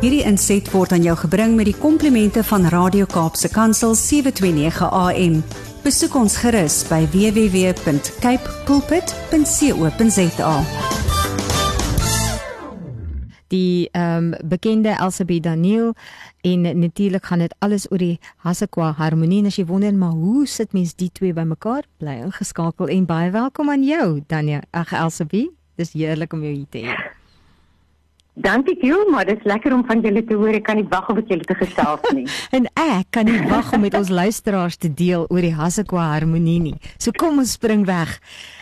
Hierdie inset word aan jou gebring met die komplimente van Radio Kaapse Kansel 729 AM. Besoek ons gerus by www.cape pulpit.co.za. Die ehm um, bekende Elsabie Daniel en natuurlik gaan dit alles oor die Hasekwa harmonie. As jy wonder maar hoe sit mens die twee bymekaar? Bly ingeskakel en baie welkom aan jou Daniel. Ag Elsabie, dis heerlik om jou hier te hê. Dankie jou, maar dit is lekker om van julle te hoor. Ek kan nie wag om met julle te gesels nie. en ek kan nie wag om met ons luisteraars te deel oor die Hasekwa harmonie nie. So kom ons spring weg.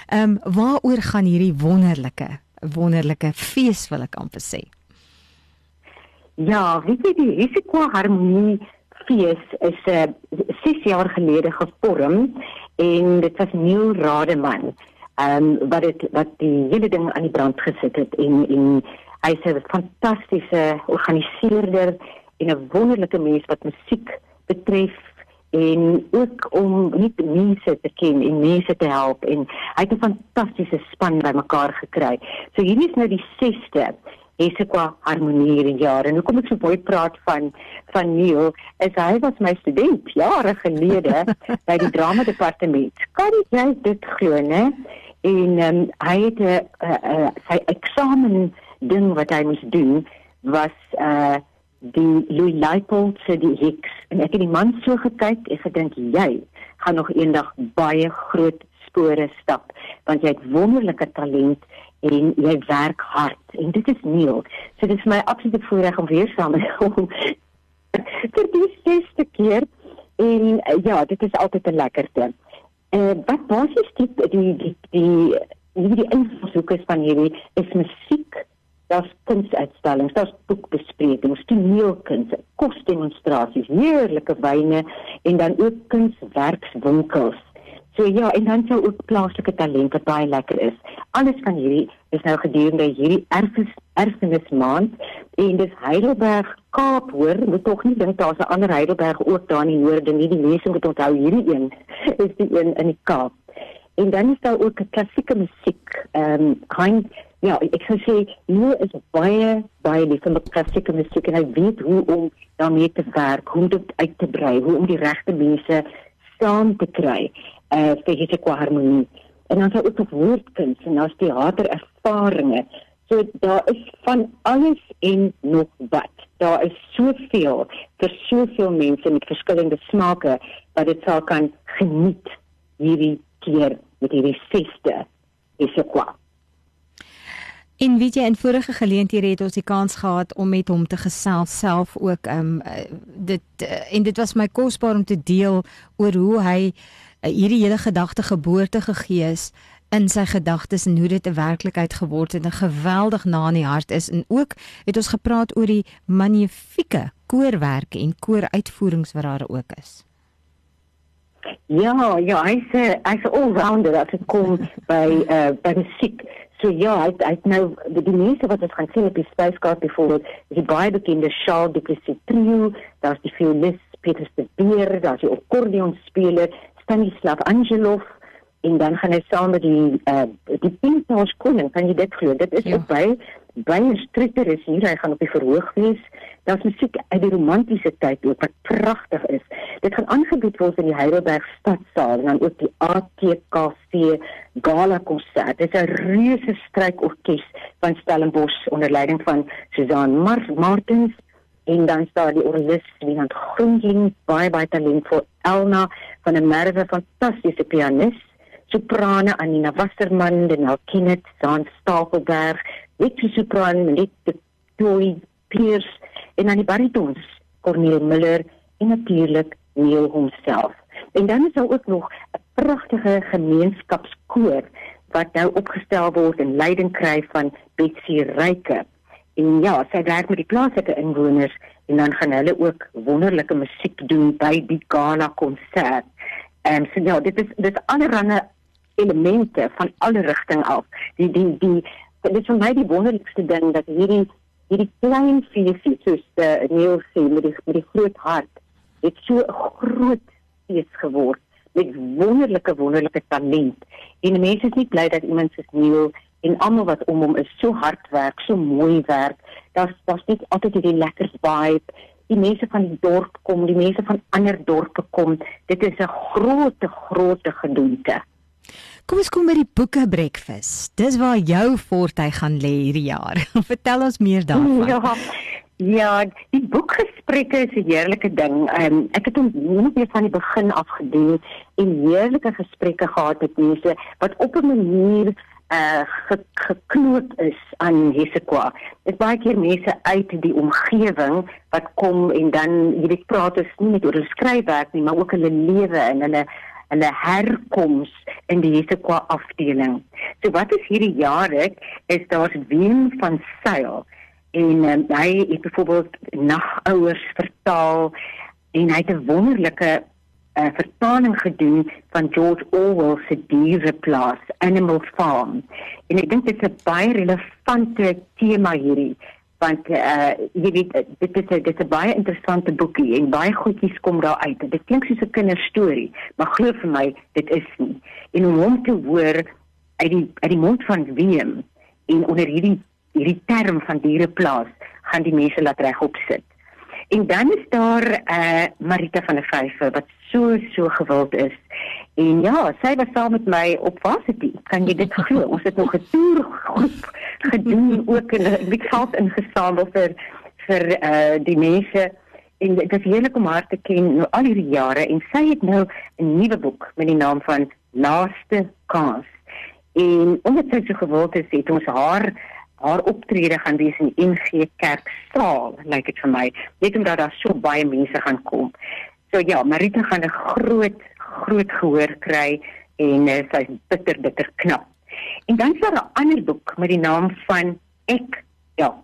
Ehm um, waaroor gaan hierdie wonderlike wonderlike fees wil ek amper sê? Ja, weet jy die Hasekwa harmonie fees is 'n uh, 6 jaar gelede gevorm en dit was Neil Rademan. Ehm um, wat dit wat die hele ding aan die brand gesit het en en Hy's 'n fantastiese organiseerder en 'n wonderlike mens wat musiek betref en ook om net mense te ken en mense te help en hy het 'n fantastiese span bymekaar gekry. So hierdie is nou die 6ste Esekwa harmonie in jare. Nou kom ek so baie praat van van Neil, as hy was my student jare gelede by die drama departement. Kan jy dit glo, né? En um, hy het 'n uh, uh, sy eksamen ding wat hy moes doen was uh die Louis Leipold se die Hicks en ek het die man so gekyk en gedink jy gaan nog eendag baie groot spore stap want jy het wonderlike talent en jy werk hard. En dit is Neil. So dit is my absolute voorreg om weer saam met hom vir die sesde keer. En uh, ja dit is altyd 'n lekkerte. Uh, wat basies die die die die die, die invalshoek is van hierdie is musiek daar's kunsuitstallings, daar's boekbesprekings, toneelkuns, kosdemonstrasies, heerlike wyne en dan ook kunswerkswinkels. So ja, en dan sou ook plaaslike talent wat baie lekker is. Alles van hierdie is nou gedurende hierdie erfenis erfenis maand en dis Heidelberg Kaap hoor, moet tog nie dink daar's 'n ander Heidelberg ook daar in die noorde nie. Die mense moet onthou hierdie een is die een in die Kaap. En dan is daar ook 'n klassieke musiek. Ehm um, kind Ja, ek sou sê hy is baie baie lief vir klassieke musiek en hy weet hoe om daarmee te werk, hoe dit uit te brei, hoe om die regte mense saam te kry uh vir hierdie harmonie. En dan sou ook nog woordkuns en as teater ervarings. So daar is van alles en nog wat. Daar is soveel vir soveel mense met verskillende smake wat dit sal kan geniet hierdie keer met hierdie feste. Is ek kwaad. En weet jy in vorige geleenthede het ons die kans gehad om met hom te gesels self ook um dit uh, en dit was my kosbaar om te deel oor hoe hy uh, hierdie hele gedagte geboorte gegee is in sy gedagtes en hoe dit 'n werklikheid geword het en geweldig na in die hart is en ook het ons gepraat oor die magnifieke koorwerk en kooruitvoerings wat daar ook is. Ja, ja, hy's 'n hy's 'n all-rounder as dit kom by uh by musiek. So ja, hy hy het nou die, die mense wat ons gaan sien op die spyskaart byvoorbeeld, is die baie bekende Charles Duplessis trio, daar's die violist Peter de Beer, daar's die akkordeonspeler Stanislav Angelov en dan gaan hy saam met die uh, die Pintos koning, kan jy dit glo? Dit is ja. by baie strikker is hier, hy gaan op die verhoog wees. Daar's musiek uit die romantiese tyd ook wat pragtig is. Dit gaan aangebied word in die Heidelberg Stadsaal en dan ook die ATKV Gala konsert. Dit is 'n reuse strykorkes van Stellenbosch onder leiding van Susan Mar Martins en dan staan die orkes Wienand Groenling, baie baie talentvol Elna van 'n merwe fantastiese pianis soprane Anina Wasserman, Denel Kenneth, San Stapelberg, Witty sopran, Net Toy Pierce en dan die baritons Cornel Miller en natuurlik Neil homself. En dan is daar ook nog 'n pragtige gemeenskapskoor wat nou opgestel word en leiding kry van Betsy Ryke. En ja, sy werk met die plaaslike inwoners en dan gaan hulle ook wonderlike musiek doen by die gala konsert. En so ja, dit is dit is allerlei elemente van alle rigting af. Die die die dit is vir my die wonderlikste ding dat hierdie hierdie klein feesie soos die Neil sê met die met die groot hart het so 'n groot fees geword met wonderlike wonderlike talent. En mense is nie bly dat iemand soos Neil en almal wat om hom is so hard werk, so mooi werk. Daar's daar's net altyd hierdie lekker vibe. Die mense van die dorp kom, die mense van ander dorpe kom. Dit is 'n groot, groot gedoente. Kom ons kom by die boeke breakfast. Dis waar jou fortuin gaan lê hierdie jaar. Vertel ons meer daarvan. Ja. Ja, die boekgesprekke is 'n heerlike ding. Um, ek het hom net weer van die begin af gedoen en heerlike gesprekke gehad met mense wat op 'n manier uh ge, geknoop is aan Hesekwa. Dit baie keer mense uit die omgewing wat kom en dan jy weet praat ons nie net oor hulle skryfwerk nie, maar ook hulle lewe en hulle hulle herkoms in die Hesekwa afdeling. So wat is hierdie jaar ek is daar Wien van Sail en um, hy het byvoorbeeld nagouers vertaal en hy het 'n wonderlike uh, vertaling gedoen van George Orwell se Diereplaas Animal Farm. En ek dink dit is 'n baie relevante tema hierdie want uh jy weet dit is 'n dit is 'n baie interessante boekie en baie goedjies kom daar uit. Dit klink soos 'n kinderstorie, maar glo vir my dit is nie. En om hom te hoor uit die uit die mond van Wiem en onder hierdie hierdie term van diereplaas gaan die mense laat regop sit. En dan is daar uh Marita van der Vyver wat so so gewild is. En ja, sy was saam met my op varsity. Kan jy dit glo? Ons het nog 'n toer groep gedoen ook en ek geld ingesamel vir vir uh die mense en dit is heerlik om haar te ken nou al hierdie jare en sy het nou 'n nuwe boek met die naam van Laaste Kans. En omdat sy so gewild is, het ons haar haar optrede gaan wees in die NG Kerk saal, lyk dit vir my, net omdat daar so baie mense gaan kom. So ja, Marita gaan 'n groot groot gehoor kry en uh, sy's bitter bitter knap. En dan is daar 'n ander boek met die naam van Ek ja.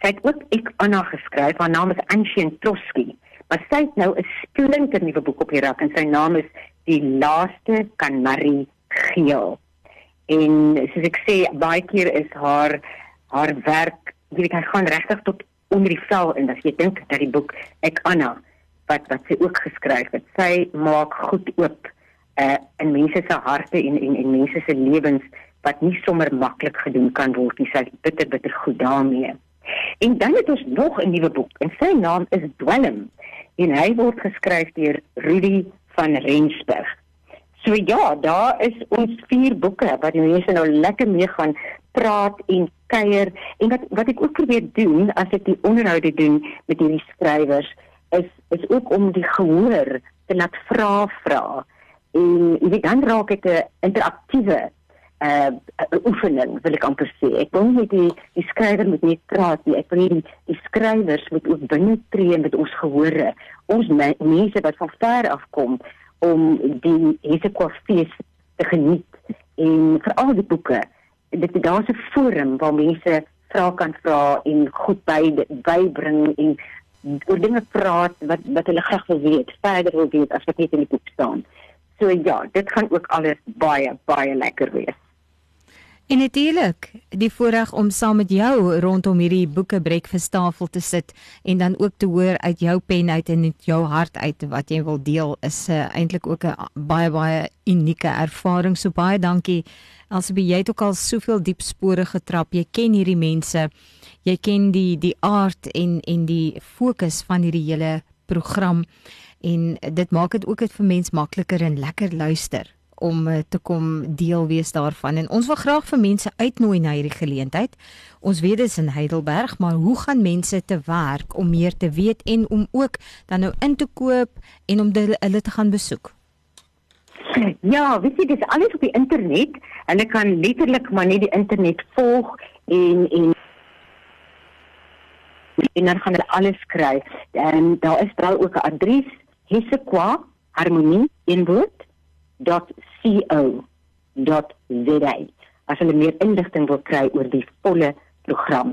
Sy het ook Ek Anna geskryf. Haar naam is Anshin Trotsky. Maar sy het nou 'n splinter nuwe boek op die rak en sy naam is Die laaste kanarie geel. En soos ek sê, baie keer is haar haar werk, jy weet, hy gaan regtig tot onder die vel en as jy dink dat die boek Ek Anna wat wat sy ook geskryf het. Sy maak goed oop uh in mense se harte en en en mense se lewens wat nie sommer maklik gedoen kan word nie. Sy is bitter bitter goed daarmee. En dan het ons nog 'n nuwe boek en sy naam is Dwelm en hy word geskryf deur Rudy van Rensburg. So ja, daar is ons vier boeke wat die mense nou lekker mee gaan praat en kuier en wat wat ek ook probeer doen as ek die onderhoude doen met hierdie skrywers is is ook om die gehoor te laat vra vra. En jy weet dan raak dit 'n interaktiewe uh oefening wil ek amper sê. Ek wil nie die die skrywer moet net praat nie. Ek wil die die skrywers moet ook binne tree met ons gehore. Ons me, mense wat van ver af kom om die Hesekwa fees te geniet en veral die boeke. Dit daar's 'n forum waar mense vra kan vra en goed by bybring en oor dinge praat wat wat hulle graag wil weet, verder wil weet as wat net in die boek staan. So ja, dit gaan ook alles baie baie lekker wees. En natuurlik, die voorreg om saam met jou rondom hierdie boeke breakfast tafel te sit en dan ook te hoor uit jou pen uit en uit jou hart uit wat jy wil deel is uh, eintlik ook 'n baie baie unieke ervaring. So baie dankie. Elsabie, jy het ook al soveel diep spore getrap. Jy ken hierdie mense jy ken die die aard en en die fokus van hierdie hele program en dit maak dit ook dit vir mens makliker en lekker luister om eh, te kom deel wees daarvan en ons wil graag vir mense uitnooi na hierdie geleentheid. Ons weet dit is in Heidelberg, maar hoe gaan mense te werk om meer te weet en om ook dan nou in te koop en om hulle te gaan besoek? Ja, weet jy, dis alles op die internet. Hulle kan letterlik maar net die internet volg en en en dan gaan hulle alles kry. En daar is daar ook 'n adres Hesequa Harmonie in woord.co.za. As hulle meer inligting wil kry oor die volle program.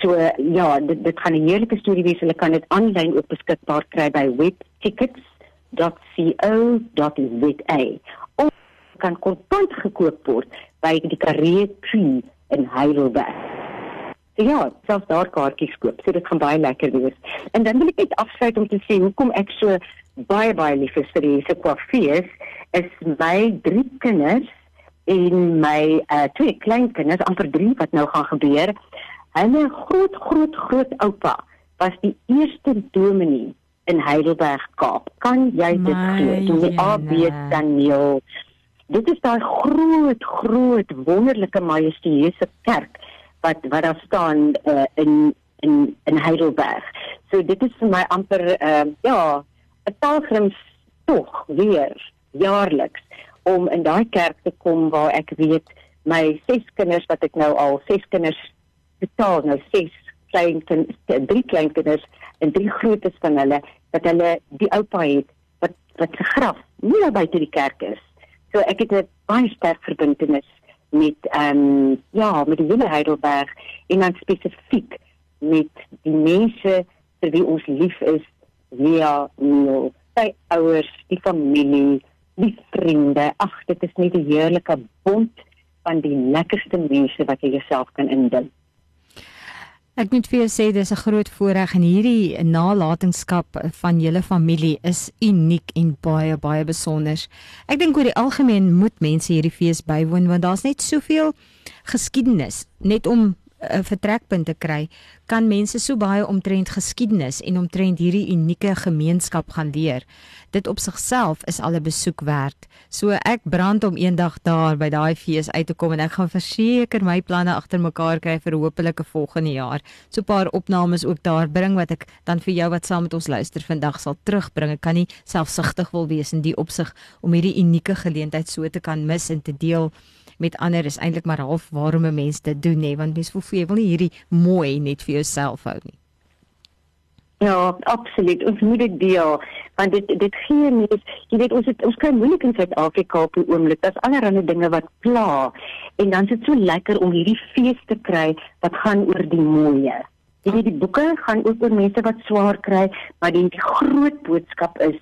So ja, dit dit gaan 'n heerlike storie wees. Hulle kan dit aanlyn ook beskikbaar kry by webtickets.co.za. Of kan kontant gekoop word by die Karee Tree in Heidelberg. So ja, selfs daar kaartjies koop. So dit gaan baie lekker wees. En dan wil ek net afsluit om te sê hoekom ek so baie baie lief is vir hierdie kwafees is my drie kinders en my uh, twee kleinkinders amper 3 wat nou gaan gebeur. Hulle groot groot groot oupa was die eerste dominee in Heidelberg Kaap. Kan jy dit glo? Toe die AB Daniel Dit is daai groot groot wonderlike majestueuse kerk wat wat daar staan uh, in in in Heidelberg. So dit is vir my amper uh, ja, 'n pelgrims tog weer jaarliks om in daai kerk te kom waar ek weet my ses kinders wat ek nou al ses kinders betaal nou ses klein kinders drie klein kinders en drie grootes van hulle dat hulle die oupa het wat wat se graf nie buite die kerk is. So ek het 'n baie sterk verbintenis met ehm um, ja, met die hele Heidelberg en dan spesifiek met die mense vir wie ons lief is, via Neil, sy ouers, die familie, die vriende. Ag, dit is net 'n heerlike bond van die lekkerste mense wat jy jouself kan indink. Ek moet vir jou sê dis 'n groot voorreg en hierdie nalatenskap van julle familie is uniek en baie baie besonder. Ek dink oor die algemeen moet mense hierdie fees bywoon want daar's net soveel geskiedenis net om 'n vertrekpunt te kry, kan mense so baie omtrent geskiedenis en omtrent hierdie unieke gemeenskap gaan leer. Dit op sigself is al 'n besoek werd. So ek brand om eendag daar by daai fees uit te kom en ek gaan verseker my planne agter mekaar kry vir hopelike volgende jaar. So 'n paar opnames ook daar bring wat ek dan vir jou wat saam met ons luister vandag sal terugbring. Ek kan nie selfsugtig wil wees in die opsig om hierdie unieke geleentheid so te kan mis en te deel met ander is eintlik maar half waarom 'n mens dit doen nê want mens voel jy wil nie hierdie mooi net vir jouself hou nie. Ja, absoluut. Ons moet dit deel want dit dit gee mens, jy weet ons het ons kry moeilik in Suid-Afrika op die oomblik. Daar's allerlei dinge wat pla en dan is dit so lekker om hierdie fees te kry wat gaan oor die mooie. Jy weet die boeke gaan ook oor mense wat swaar kry, maar die, die groot boodskap is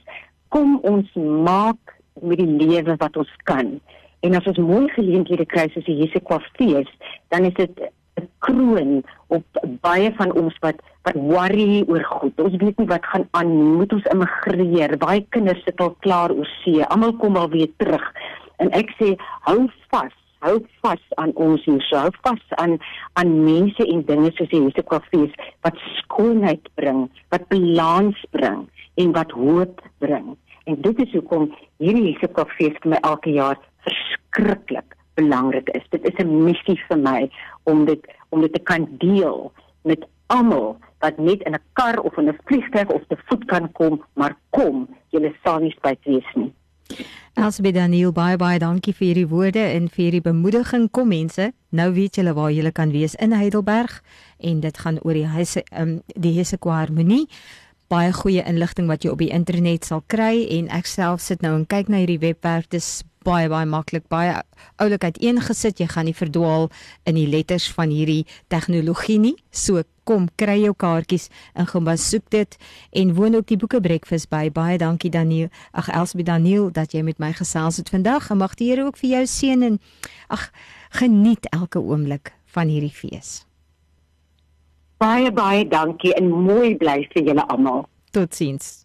kom ons maak met die lewe wat ons kan. En as ons mooi geleenthede kry soos die Jesekwa fees, dan is dit 'n kroon op baie van ons wat wat worry oor goed. Ons weet nie wat gaan aan nie. Moet ons immigreer? Baie kinders sit al klaar oor see. Almal kom al weer terug. En ek sê hou vas. Hou vas aan ons hier. So, hou vas aan aan mense en dinge soos die Jesekwa fees wat skoonheid bring, wat balans bring en wat hoop bring. En dit is hoekom hierdie Jesekwa fees vir my elke jaar verskriklik belangrik is. Dit is 'n missie vir my om dit om dit te kan deel met almal wat net in 'n kar of in 'n vliegtuig of te voet kan kom, maar kom, julle sal nie spyt wees nie. Elsbeth Daniel, baie baie dankie vir hierdie woorde en vir hierdie bemoediging. Kom mense, nou weet julle waar julle kan wees in Heidelberg en dit gaan oor die huise um, die Hessequa Harmonie baie goeie inligting wat jy op die internet sal kry en ek self sit nou en kyk na hierdie webwerf dis baie baie maklik baie oulik uiteengesit. Jy gaan nie verdwaal in die letters van hierdie tegnologie nie. So kom kry jou kaartjies en gaan besoek dit en woon ook die boeke breakfast by. Baie dankie Daniel. Ag Elsbie Daniel dat jy met my gesels het vandag. En mag die Here ook vir jou seën en ag geniet elke oomblik van hierdie fees. Baie baie dankie en mooi bly vir julle almal. Totsiens.